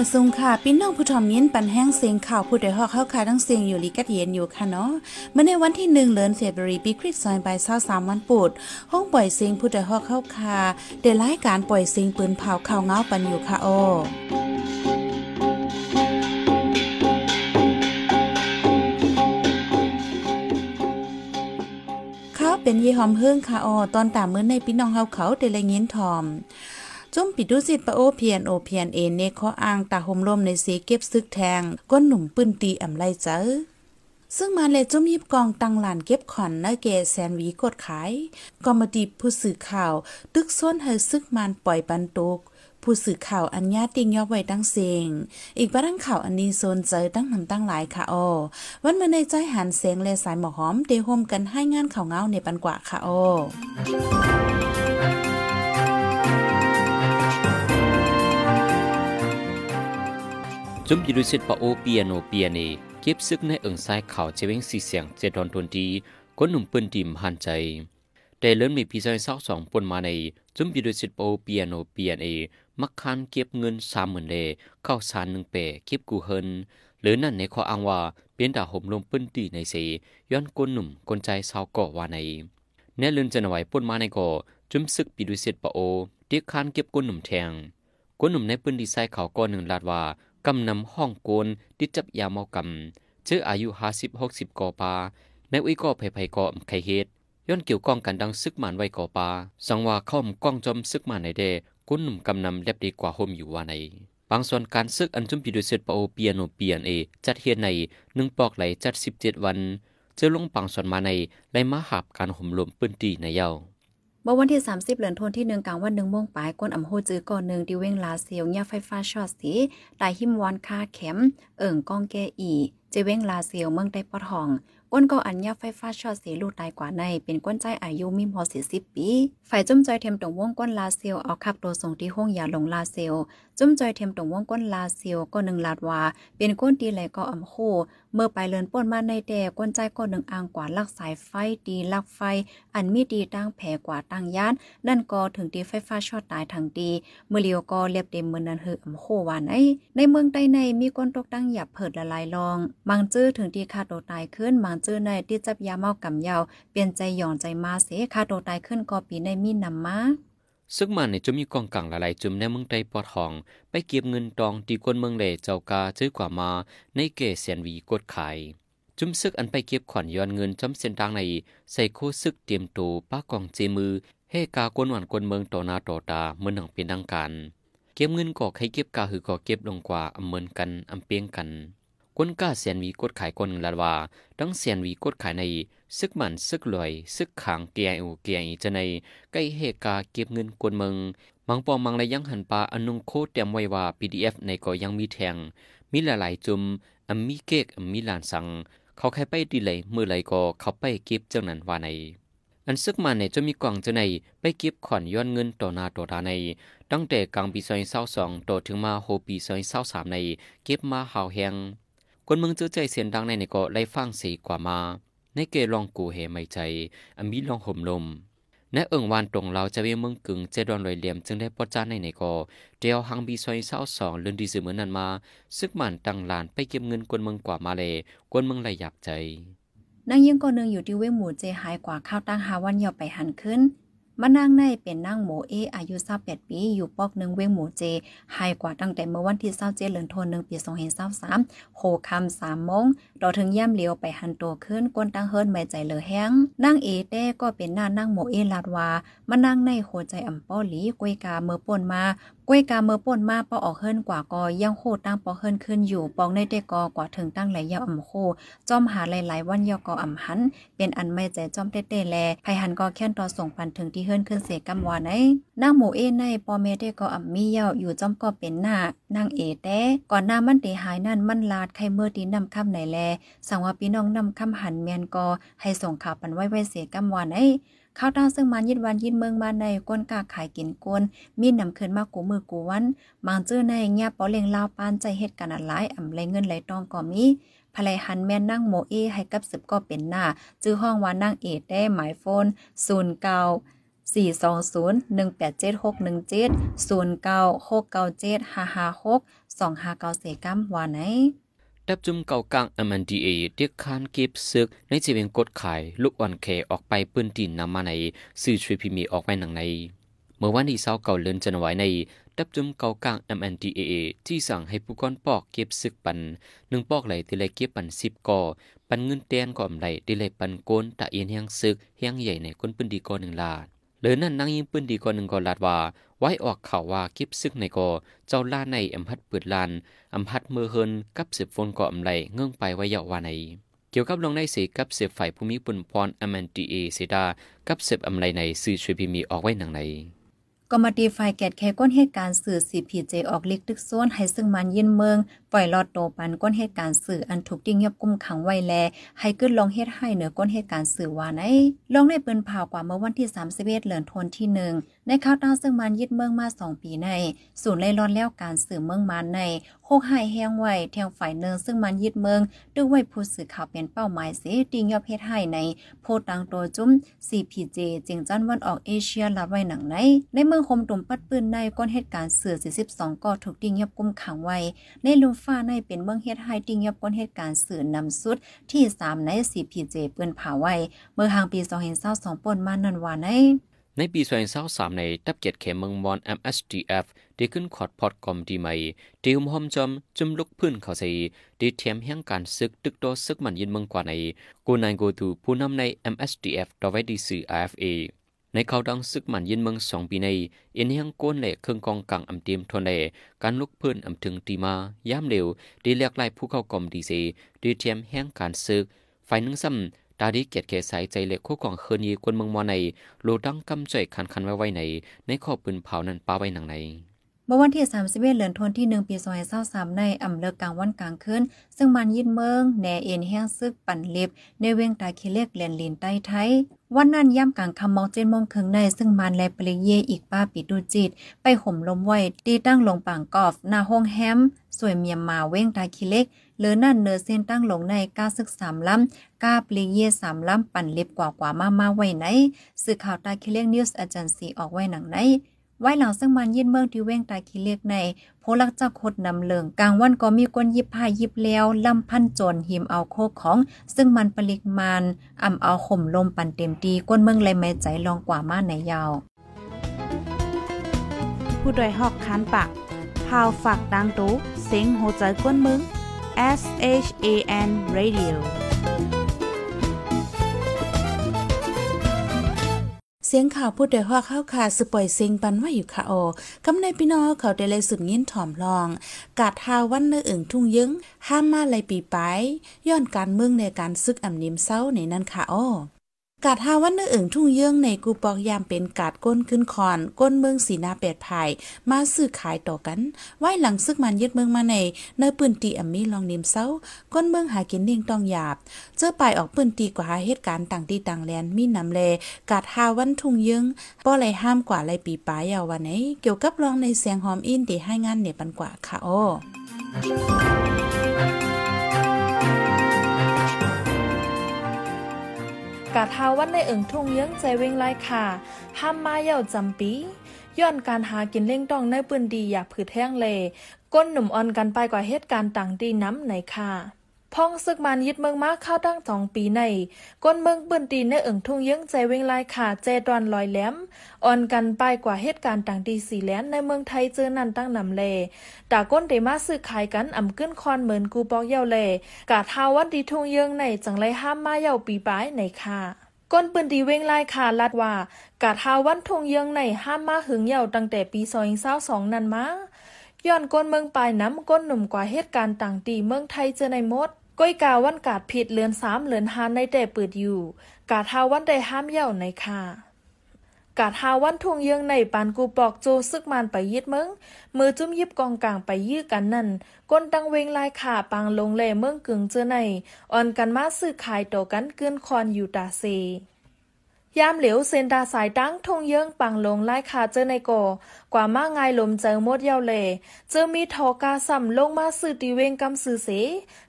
อยซุงค่ะพี่น้องผู้ทอมยินปันแห้งเสียงข่าวผู้ใดฮอกเข้าคาทั้งเสียงอยู่ลีกัดเย็นอยู่ค่ะเนาะเมื่อในวันที่หนึ่งเดือนเฟบรีปีคริสต์ศักราช23วันปุดห้องปล่อยเสียงผู้ใดฮอกเข้าคาได้รายการปล่อยเสียงปืนเผาข่าวเงาปันอยู่ค่ะโอเขาเป็นยี่หอมเฮิงค่ะออตอนตามมื้อในพี่น้องเฮาเขาเดลยินทอม จุ่มปิดดุสิตปะโอเพียนโอเพียนเอเนข้ออ้างตาห่มลมในสีเก็บซึกแทงก้นหนุ่มปืนตีอ่ำไลเจอซึ่งมาเลจุ่มยิบกองตังหลานเก็บขอนนาเกแซนวีกดขายกอมดีผู้สื่อข่าว ตึกส้นให้ซึกมันปล่อยปันตุกผู้สื่อข่าวอัญญาติงยอบไว้ตั้งเสียง อีกบ้านข่าวอันนี้โซนเจอตั้งนำตั้งหลายค่ะออวันมาในใจหันเสียงแลสายหมอหอมเดโฮมกันให้งานข่าวเงาในปันกว่าค่ะออ จุมยิรุสิตปะโอเปียโนเปียเนเก็บซึกในเอิงซ้ายเขาวเจเวงสีเสียงเจดอนทนดีคนหนุ่มปืนดิมหันใจ แต่เริ่มมีพี่ชายสาวสองปนมาในจุมยิรุสิตปะโอเปียโนเปียเนมักคานเก็บเงินสามหมื่นเลเข้าสารหนึ่งเปเก็บกูเฮินหรือนั่นในข้ออ้างว่าเป็นดาห่มลมปืนตีในเสย้อนก้นหนุ่มกลใจสาวก่อว่าในแน่ลืนจะหน่วยปนมาในก่อจุมซึกปีดุสิตปะโอเตียคานเก็บก้นหนุ่มแทงก้นหนุ่มในปืนดีไซน์เขาก้อนหนึ่งลาดว่า กำนำห้องโกนติจับยาเมากำเจออายุห้าสิบหกสิบกอปาในอุ้ยก็ไผ่ไผ่ก็ไข่เฮ็ดย้อนเกี่ยวก้องกันดังซึกหมานไว้ก่อปาสังว่าเข้อมก้องจอมซึกหมานในเดกุนหนุ่มกำนำเล็บดีกว่าโฮมอยู่ว่าในบางส่วนการซึกอันจุมปีดุเซตปโอเปียโนเปียนเอจัดเฮียนในหนึ่งปอกไหลจัดสิบเจ็ดวัน เจอลงปังส่วนมาในไลมาหับการห่มลมปื้นตีในเย้า เมื่อวันที่ 30เหลือนทนที่หนึ่งกลางวันหนึ่งโมงปลายก้นอ่ำโฮจื้อก่อนหนึ่งดิเวงลาเซียวเงียไฟฟ้าช็อตสีตายหิมวอนคาเข็ม เอิ่งก้องแกอี เจเวงลาเซียวเมืองได้ปอทอง ก้นก็อันยาไฟฟ้าช็อตสีลูกตายกว่าใน เป็นก้นใจอายุมีมอสี่สิบปี ฝ่ายจุ้มจอยเทมตรงวงก้นลาเซียวเอาขับตัวส่งที่ห้องยาลงลาเซียวจุ้มจอยเทมตรงวงก้นลาเซียวก็หนึ่งลาดว่า เป็นก้นตีไหลก็อ่ำโคเมื่อไปเลินป่นมาในแดก้นใจก็หนึ่งอ่างกว่าลักสายไฟดีลักไฟ อันมีดีตั้งแผกว่าตั้งย่าน นั่นก็ถึงตีไฟฟ้าช็อตตายทั้งดีเมื่อเลียวก็เรียบเต็มเมือนันเหืออ่ำโควานไอในเมืองใต้ในมีก้นตกตั้งหยับเผิดละลายลอง มังจื้อถึงที่คาตัวตายขึ้นมังจื้อในที่จับยาเมากำยาวเปลี่ยนใจหย่อนใจมาเสคาตัวตายขึ้นก็ปีในมีนำมาซึ่งมันในจะมีกองกลางหลายๆจุมในเมืองไต้ปอทอง ไปเก็บเงินตองตีกวนเมืองเหล่เจ้ากาซื้อกว่ามาในเกเสียนวีกดขายจุมซึกอันไปเก็บขวัญย้อนเงินจำเส้นทางในใส่โคซึกเตรียมตัวป้ากองเจมือเฮกากวนหวานกวนเมืองต่อหน้าต่อตาเมื่อหนังเป็นดังการเก็บเงินก็ให้เก็บกาหือก็เก็บลงกว่าอำเมินกันอำเปียงกัน กวนก้าเสียนวีกดขายกนลาว่าทั้งเสียนวีกดขายในซึกมันซึกลอยซึกขางเกียอูเกียอีจะในใกล้เฮกาเก็บเงินกวนเมืองมังปอมังและยังหันปาอนุงโคเตรียมไว้ว่า PDF ในก็ยังมีแทง มีหลายๆจุมอำมีเกกอำมีลานสัง เขาใครไปดีเลยมือไหลก็เขาไปเก็บเจ้านั้นว่าในอันซึกมันเนี่ยจะมีกล่องเจ้าในไปเก็บขอนย้อนเงินต่อหน้าต่อตาใน ตั้งแต่กลางปีซอยเศร้าสองต่อถึงมาโฮปีซอยเศร้าสามใน เก็บมาหาวแหง คนเมืองเจอใจเสียงดังในในก็ไล่ฟังสีกว่ามา ในเกลองกูเหไม่ใจอมีลองห่มลมในเอิงวานตรงเราจะเวเมืองกึ่งเจดอนลอยเหลี่ยมจึงได้ปอจานในในก็เดียวหังบีซอยเศร้าสองเลือนดีสือเหมือนนั้นมา ซึกมันตั้งลานไปเก็บเงินกวนเมืองกว่ามาเลยกวนเมืองไหลหยับใจนางยิงก็หนึ่งอยู่ที่เวงหมูเจหายกว่าข้าวตั้งหาวันเหยาไปหันขึ้น มานางในเป็นนางหมูเออายุ28ปี อยู่ปอกหนึ่งเวงหมูเจหายกว่าตั้งแต่เมื่อวันที่27เดือนธันวาคมปี2523โหคำ3โมงต่อถึงย่ำเลียวไปหันตัวขึ้นก้นตั้งเฮิรนไม่ใจเหลือแห้งนางเอเต้ก็เป็นหน้านางหมูเอลาดวามานั่งในโหใจอ่ำป้อหลีกวยกาเมื่อป่นมา ก้วยกาเมื่อป่นมาปอออกเฮิรนกว่ากอยังโคตั้งปอเฮิรนขึ้นอยู่ปองในเตกอกว่าถึงตั้งไหลยาวอ่ำโคจอมหาหลายๆวันยอกออ่ำหัน เป็นอันไม่ใจจอมเต้ๆแลไผหันก็แค่นต่อส่งปันถึงที่เฮิรนขึ้นเสกำวานไอ้นางหมูเอในปอเมเตก็อ่ำมีเยาอยู่จอมก็เป็นหน้านางเอแต่ก่อนหน้ามันเตหายนั่นมันลาดไข่เมื่อตีนำค่ำไหนแล สั่งว่าพี่น้องนำคำหันแมนกอให้ส่งข่าวปันไว้ไว้เสียกำวานไอ้ ข้าวตั้งซึ่งมันยิดวันยิดเมืองมาในก้นกาขายกินก้นมีนำขึ้นมากูมือกูวันบางจื้อในเงียบปอเลงลาวปานใจเฮ็ดกันอันหลายอ่ำไรเงินไหลตองก็มีภรรยหันแม่นั่งโมเอให้กับสืบก็เป็นหน้า จื้อห้องว่านั่งเอได้หมายโฟนศูนย์เก้า0969976556ว่าไหน ดับจุมเก่ากลาง MNDA เรียกคานเก็บซึก ในจีเวงกดขายลูกอ่อนแคออกไปปืนตีนนำมาในสื่อช่วยพิมีออกไปหนังในเมื่อวันที่เศร้าเก่าเลือนจันไว้ในดับจุมเก่ากลาง MNDA ที่สั่งให้ผู้ก้อนปอกเก็บซึกปันหนึ่งปอกไหลที่เลยเก็บปันสิบก่อปันเงินเตียนก่อมไหลที่เลยปันโกนตะเอียนแห้งซึกแห้งใหญ่ในก้นปืนดีก่อหนึ่งลาดเหลือนั่นนั่งยิงปืนดีก่อหนึ่งก่อลาดว่า ไว้ออกข่าวว่ากิบซึกในก่อเจ้าล่าในอำพัดเปิดลานอำพัดมือเฮินกับสืบฝนก่ออำไหลเงื่องไปไว้ยาวาในเกี่ยวกับลงในสีกับเสืบฝ่ายภูมิปุ่นพรอแมนตีเอเซดากับเสืบอำไหลในสื่อช่วยพิมีออกไว้หนังใน กรมาตีฝ่ายแกดแค่ก้นเหตุการณ์สื่อ CPJ ออกเล็กตึกส่วนให้ซึ่งมันยินเมือง ปล่อยลอดโตปันก้นเหตุการณ์สื่ออันถูกติ้งยับกุมขังไว้แล ให้ขึ้นลองเฮ็ดให้เหนือก้นเหตุการณ์สื่อว่าไหนลองได้เปิ้นผ่าวกว่าเมื่อวันที่31เดือนธันวาคมที่หนึ่งในข่าวตาซึ่งมันยึดเมืองมา 2 ปีใน ศูนย์ไล่รอนแล้วการสื่อเมืองมันในโคกหายแห้งไว้แทงฝ่ายเนิงซึ่งมันยึดเมืองด้วยไว้ผู้สื่อข่าวเป็นเป้าหมายเสติงยับเฮ็ดให้ในโพตังตัวจุ้ม CPJ จิงจันวันออกเอเชียลัดไว้หนังในในเมืองคมตุ่มปัดปืนในก้นเหตุการณ์เสือ42ก็ถูกติ้งยับกุมขังไว้ ในลุมฟ้าในเป็นเมืองเฮ็ดให้ติ้งยับก้นเหตุการณ์เสือนำสุดที่ 3 ใน CPJ ปืนผาไว้ เมื่อหางปี2022ป่นมานันว่าในในปี2023ในตับเกียรติเขมเมืองมอน MSDF ได้ขึ้นขอดพอดกอมดีใหม่ที่หุมหอมจอมจุมลุกพื้นเขาใส่ได้เทียมแห่งการซึกตึกโตซึกมันยินเมืองกว่าในกูนายโกตูผู้นำใน MSDF ต่อไว้ดีสื่อ IFA ในเขาดังซึกมันยินเมืองสองปีในเอ็นยังโกนเล่เครื่องกองกลางอำเตียมทนเล่การลุกพื้นอำถึงตีมายามเร็วได้เรียกไล่ผู้เข้ากอมดีเซได้เทียมแห่งการซึกฝ่ายหนึ่งซ้ำตาดีเกียรติเกสายใจเล็กคู่กองเคินยีกวนเมืองมอในโลดังกำจ่อยคันคันไว้ไว้ในในข้อปืนเผานั้นป้าไว้หนังในเมื่อวันที่31เดือนธันวาคมที่1ปี2023ในอำเภอกลางวันกลางคืนซึ่งมันยินเมืองแหนเอ็นแห้งซึกปั่นเล็บในเวงตาคิเล็กแลนลินใต้ไทย วันนั้นย่ำกลางคำมองเจนมองครึ่งในซึ่งมันและปริเยอีกป้าปิดดูจิต ไปห่มลมไว้ตีตั้งลงปางกอฟหน้าห้องแฮม สวยเมียมมาเว้งตาคิเล็กเหลือนั่นเนอเส้นตั้งลงในก้าซึกสามล้ำก้าปลีเยสามล้ำ ปั่นเล็บกว่ากว่ามามาไว้ไหนสื่อข่าวตาคิเล็กนิวส์อาจารย์สีออกไว้หนังไหน ไว้หลังซึ่งมันยินเมืองที่เว้งตาคิเล็กในโพลักจ้าคดนำเลิงกลางวันก็มีคนยิบผ้ายิบแล้วลำพันจนหิมเอาโคกของ ซึ่งมันปริกมานอ่ำเอาข่มลมปั่นเต็มตีก้นเมืองเลยไม่ใจลองกว่ามาในยาว ผู้ดยหอกคันปากพาวฝากดังตู้เซ็งโหใจกวนมึง S H A N Radio เสียงข่าวพูดโดยว่าเข้าค่ะสืปล่อยเสียงปันว่าอยู่ค่ะโอกำในพี่น้องเขาได้เลยสุดยินถ่อมลอง กาดทาวันเนื้ออึ่งทุ่งยึงห้ามมาเลยปีไปย้อนการเมืองในการซึกอ่ำนิมเศร้าในนั้นค่ะโอ กาดหาวันเนื้ออึ่งทุ่งเยื่องในกูปอกยามเป็นกาดก้นขึ้นคอน ก้นเมืองสีนาแปดภาย มาซื้อขายต่อกัน ไว้หลังซึกมันยึดเมืองมาใน เนื้อปืนตีอ่ำมีลองนิมเศร้าก้นเมืองหากินเนียงต้องหยาบ เจอไปออกปืนตีกว่าหาเหตุการณ์ต่างที่ต่างแลนมีนำเลกาดหาวันทุ่งเยื่องป้อไรห้ามกว่าไรปีปลายยาววันไหนเกี่ยวกับรองในเสียงหอมอินที่ให้งานเนี่ยปันกว่าค่ะโอ้ กะทาวันในเอิงทุ่งเยื้องใจเวงไล่ค่ะห้ามมาเย่าจำปีย้อนการหากินเล่งต้องในปืนดีอยากผืดแห้งเลก้นหนุ่มอ่อนกันไปกว่าเหตุการณ์ต่างดีน้ำในค่ะ พ้องซึกมันยึดเมืองมาเข้าตั้งสองปีในก้นเมืองปืนดีในเอิงทุ่งเยื้องใจเวงไล่ค่ะเจดอนลอยแหลมอ่อนกันไปกว่าเหตุการณ์ต่างดีสีแลนในเมืองไทยเจอนันตั้งนำเลตาก้นเดมาซื้อขายกันอ่ำขึ้นคอนเหมือนกูปอกเย่าเลกาทาวันดีทุ่งเยื้องในจังไรห้ามมาเย่าปีปลายในค่ะก้นปืนดีเว้งไล่คาลัดว่ากาทาวันทงเยืองในห้ามมาหึงเหย่าตั้งแต่ปีซอยเศร้าสองนันมาย้อนก้นเมืองปลายน้ำก้นหนุ่มกว่าเหตุการณ์ต่างตีเมืองไทยเจอในมด ก้อยกาวันกาดผิดเลือนสามเลือนหานในแต่เปิดอยู่ กาทาวันได้ห้ามเย่าในค่ะ กาทาวันทวงเยืองในปานกูปอกโจซึกมันไปยึดเมืองมือจุ้มยิบกองกลางไปยื้อกันนั่น ก้นตังเวงลายขาปางลงเลเมืองกึ่งเจอในอ่อนกันมาซื้อขายต่อกันเกื้อนคอนอยู่ตาเซ ยามเหลียวเซนดาสายตั้งทงเยื้องปังลงไล่คาเจอในโก กว่ามาไงลมเจอมดเยาเลเจอมีทอกาสัมลงมาซื้อตีเวงกำซื้อเส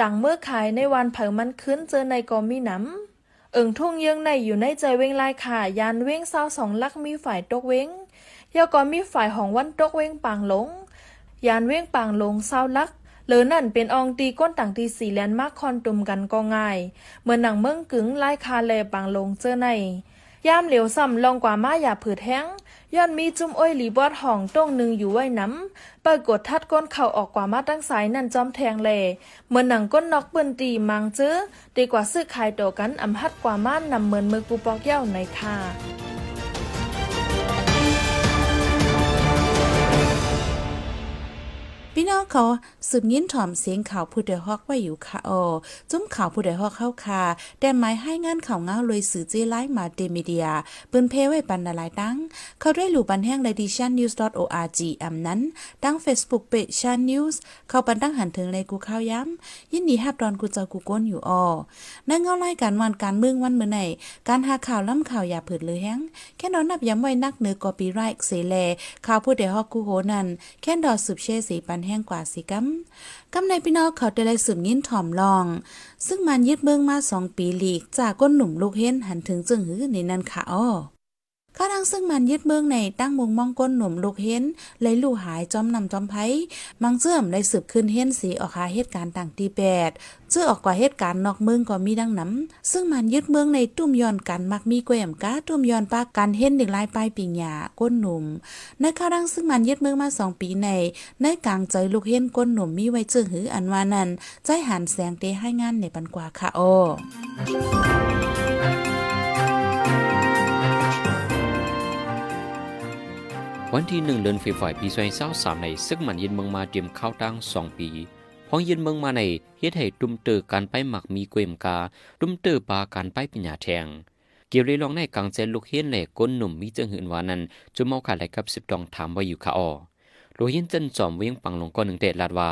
ต่างเมื่อขายในวันเผามันขึ้นเจอในกอมีน้ำเอิงทุ่งเยืองในอยู่ในใจเว้งลายค่ะยานเว้งเศร้าสองลักมีฝ่ายตกเว้งยาก็มีฝ่ายของวันตกเว้งปางลง ยานเว้งปางลงเศร้าลักหรือนั่นเป็นอองตีก้นต่างตีสีแลนมากคอนตุมกันก็ง่ายเหมือนหนังเมืองกึ๋งลายคาแลปางลงเจอใน ยามเหลียวซ้ำลองกว่ามาอย่าผืดแห้งย้อนมีจุ้มอ้อยหลีบอดห่องต้งหนึ่งอยู่ไว้น้ำปรากฏทัดก้นเข่าออกกว่ามาตั้งสายนั่นจอมแทงแลเหมือนหนังก้นนอกเบิ่นตีมังเจอดีกว่าซื้อขายโตกันอำหัดกว่าม่านนำเหมือนมือกูปอกเย้าในค่ะ พี่น้องเขาสืบยินถ่อมเสียงข่าวผู้ใดฮอกไว้อยู่ค่ะออจุ้มข่าวผู้ใดฮอกเข้าค่ะแต่หมายให้งานข่าวเงาเลยสื่อเจไลมาเดมีเดียปืนเพไว้ปันนาลายตั้ง เขาด้วยหลู่บันแห้ง l ดิชันนิวส์ .org อำนั้น ตั้ง Facebook เปชันนิวส์เข้าปันตั้งหันถึงเลยกูข้าวย้ำยินดีฮับดอนกูเจ้ากูก้นอยู่ออนั่งเงารายการวันการเมืองวันเมื่อไหนการหาข่าวล้ำข่าวอย่าเผิดเลยแฮงแค่นอนนับย้ำไว้นักเหนือกอปีไรเสแลข่าวผู้ใดฮอกกูโหนั่นแค่ดอสืบเชสีปันแห้งกว่าสิกัมกำในพี่น้องเขาได้ลสืบยินถ่อมลอง ซึ่งมันยึดเบื้องมาสองปีหลีกจากก้นหนุ่มลูกเห็นหันถึงจึงหือในนั้นค่ะอ้อ ข้าดังซึ่งมันยึดเมืองในตั้งมุงมองก้นหนุ่มลูกเห็นเลยลู่หายจอมนำจอมไผมังเสื่อมเลยสืบขึ้นเห็นสีออกหาเหตุการณ์ต่างที่แปดเชื่อออกกว่าเหตุการณ์นอกเมืองก็มีดังน้ำซึ่งมันยึดเมืองในตุ้มย้อนกันมักมีแกวมก้าตุ้มย้อนปากกันเห็นหนึ่งลายปลายปิงหยาก้นหนุ่มในข้าดังซึ่งมันยึดเมืองมาสองปีในในกลางใจลูกเห็นก้นหนุ่มมีไว้เจือหืออันวานั้นใจหันแสงเตให้งานในปันกว่าค่ะโอ วันที่หนึ่งเดือนเฟบรุยปีซอยเศร้าสามในซึ่งมันยินเมืองมาเตรียมเข้าตั้งสองปีพองยินเมืองมาในเฮ็ดให้ตุ้มเตอการไปหมักมีเกวมกาตุ้มเตอปาการไปปัญญาแทงเกี่ยวเลยลองในกลางเจนลูกเฮียนแหลกก้นหนุ่มมีเจิงหืนวานั้นจุมเมาขาดไหลกับสิบดองถามว่าอยู่คาอ้อลูกเฮียนเจนจอมเวียงปังลงก้อนหนึ่งเตะลาดว่า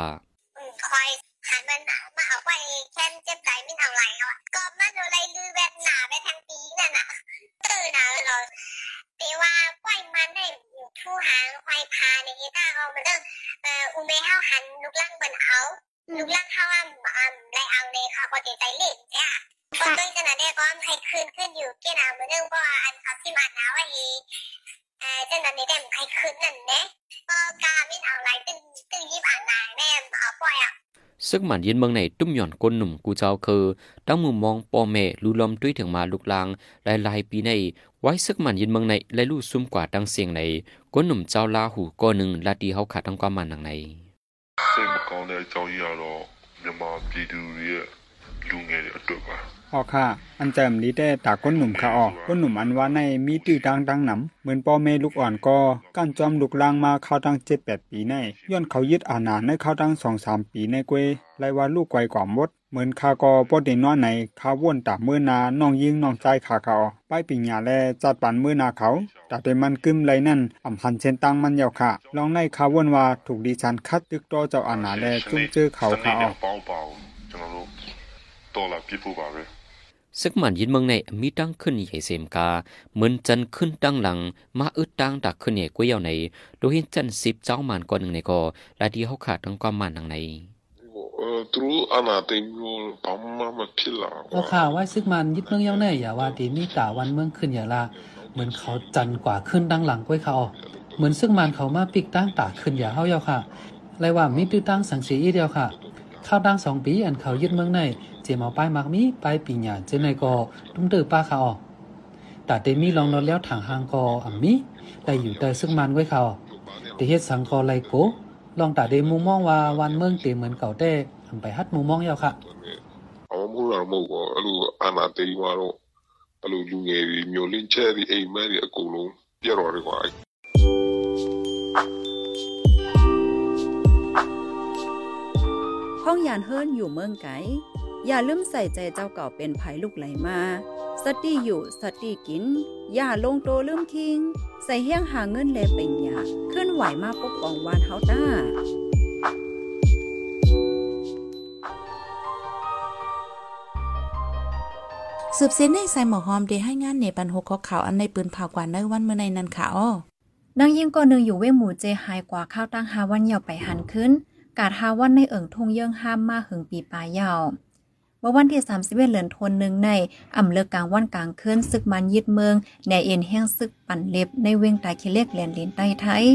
ก็ให้คืนขึ้นอยู่เกี่ยนามันเรื่องว่าอันเอาที่มาหนาว่าอีเอ่อจังนั้นนี่ได้ให้คืนนั่นเด้ก็กาไม่เอาไรตึ้งตึ้งยิบอ่านนายแม่เอาปล่อยอ่ะ ซึกมันยินเมืองในตุ้มหย่อนก้นหนุ่มกูเจ้าคือตั้งมุมมองปอแม่ลูลอมด้วยถึงมาลุกลางหลายหลายปีในไว้ซึกมันยินเมืองในและลู่ซุ่มกว่าตั้งเสียงในก้นหนุ่มเจ้าลาหูก้อนหนึ่งลาดีเขาขาดทั้งความมันหนังใน စိတ်မကောင်းတဲ့အကြောင်းကြီးကတော့မြန်မာပြည်သူတွေရဲ့လူငယ်တွေအတွက်ပါ ออค่ะ อันแจมนี้แต่ตาก้นหนุ่มค่ะออกนหนุ่มอันว่าในมีตื้อตังดังหนำเหมือนป่อแม่ลูกอ่อนก็กั้นจอมลูกลางมาเข้าตั้งเจ็ดแปดปีในย้อนเขายึดอาณาในเข้าตั้งสองสามปีในเกวยไรว่าลูกไกวกว่ามดเหมือนคากอปอดเดนนอนไหนคาว่วนตาเมื่อนาน้องยิงน้องใจขาเขาป้ายปิงญาแลจัดปันเมื่อนาเขาแต่เป็นมันกึมไรนั่นอ่ำพันเชนตังมันยาวค่ะลองในคาว่นว่าถูกดีชันคัดตึกโตเจ้าอาณาแลจุ้มเจอเขาเขาออก到了壁铺吧呗。 ซึกมันยินเมืองในมีตั้งขึ้นใหญ่เสมกาเหมือนจันขึ้นตั้งหลัง มาอึดตั้งดักขึ้นเนี่ยกุ้ยเยาในโดยเห็นจันสิบเจ้ามันก่อนหนึ่งในก็และที่เขาขาดทั้งความมันทางในตูอานาเตมูปัมมามาพิลาว่าข่าวว่าซึกมันยึดเมืองเย้าในอย่าว่าดีนี่ตาวันเมืองขึ้นอย่าละเหมือนเขาจันกว่าขึ้นดังหลังกุ้ยเขาเหมือนซึกมันเขามาปิกตั้งตาขึ้นอย่าเฮาเยาค่ะไรว่ามีตื้ตั้งสังสีอีเดียวค่ะ ข้าวดังสองปีอันเขายึดเมืองในเจมเอาป้ายมักมีป้ายปีหยาเจนในกอตุ้มเดือป้าเขาออกแต่เดมีลองนอนแล้วถางหางกออ่ำมีแต่อยู่แต่ซึ่งมันไว้เขาแต่เฮ็ดสังกอไรโกลองแต่เดมุมองว่าวันเมืองเตเหมือนเก่าแต่ทำไปฮัดมุมมองยาวค่ะเอามูดเอามูกอลูอานาเตรีมาโรลูลูเงยมีโยลินเชอรี่เอมารีอกูลงเยอะรอดีกว่า นเฮิรนอยู่เมืองไกอย่าลืมใส่ใจเจ้าเก่าเป็นไผลูกไหลมา สติอยู่สติกิน อย่าลงโตลืมคิง ใส่เฮี้ยงหาเงินแลเป็นยาขึ้นไหวมาปกป้องวานเฮาต้าสืบเส้นในใส่หมอหอมเดให้งานในปันหกข้อข่าวอันในปืนเผากว่าในวันเมื่อในนั้นค่ะอ้อนางยิงก่อนหนึ่งอยู่เว้หมู่เจหายกว่าข้าวตั้งหาวันเหยาวไปหันขึ้น กาดฮาวันในเอิงทงเยื่องห้ามมาหึงปีปลายยาวว่าวันที่31เดือนทนหนึ่งในอ่ำเภอกกลางวันกลางคืนซึกมันยึดเมืองแนเอ็นแห้งซึกปั่นเล็บในเวงตายคิเล็กแหลนลินใต้ไทย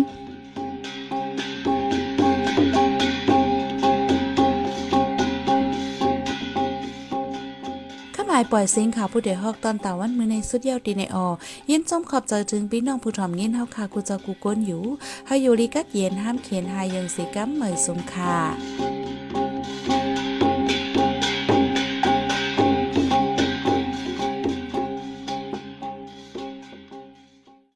าหมายปล่อยเสียงข่าวผู้เดียวฮอกตอนตาวันมือในสุดเยาวดีในออยินจมขอบใจถึงพี่น้องผู้ถ่อมเงินเฮาคากูจะกูก้นอยู่เฮาอยู่ลีกัดเย็นห้ามเขียนหายังสีกัมเหมยสมค่ะ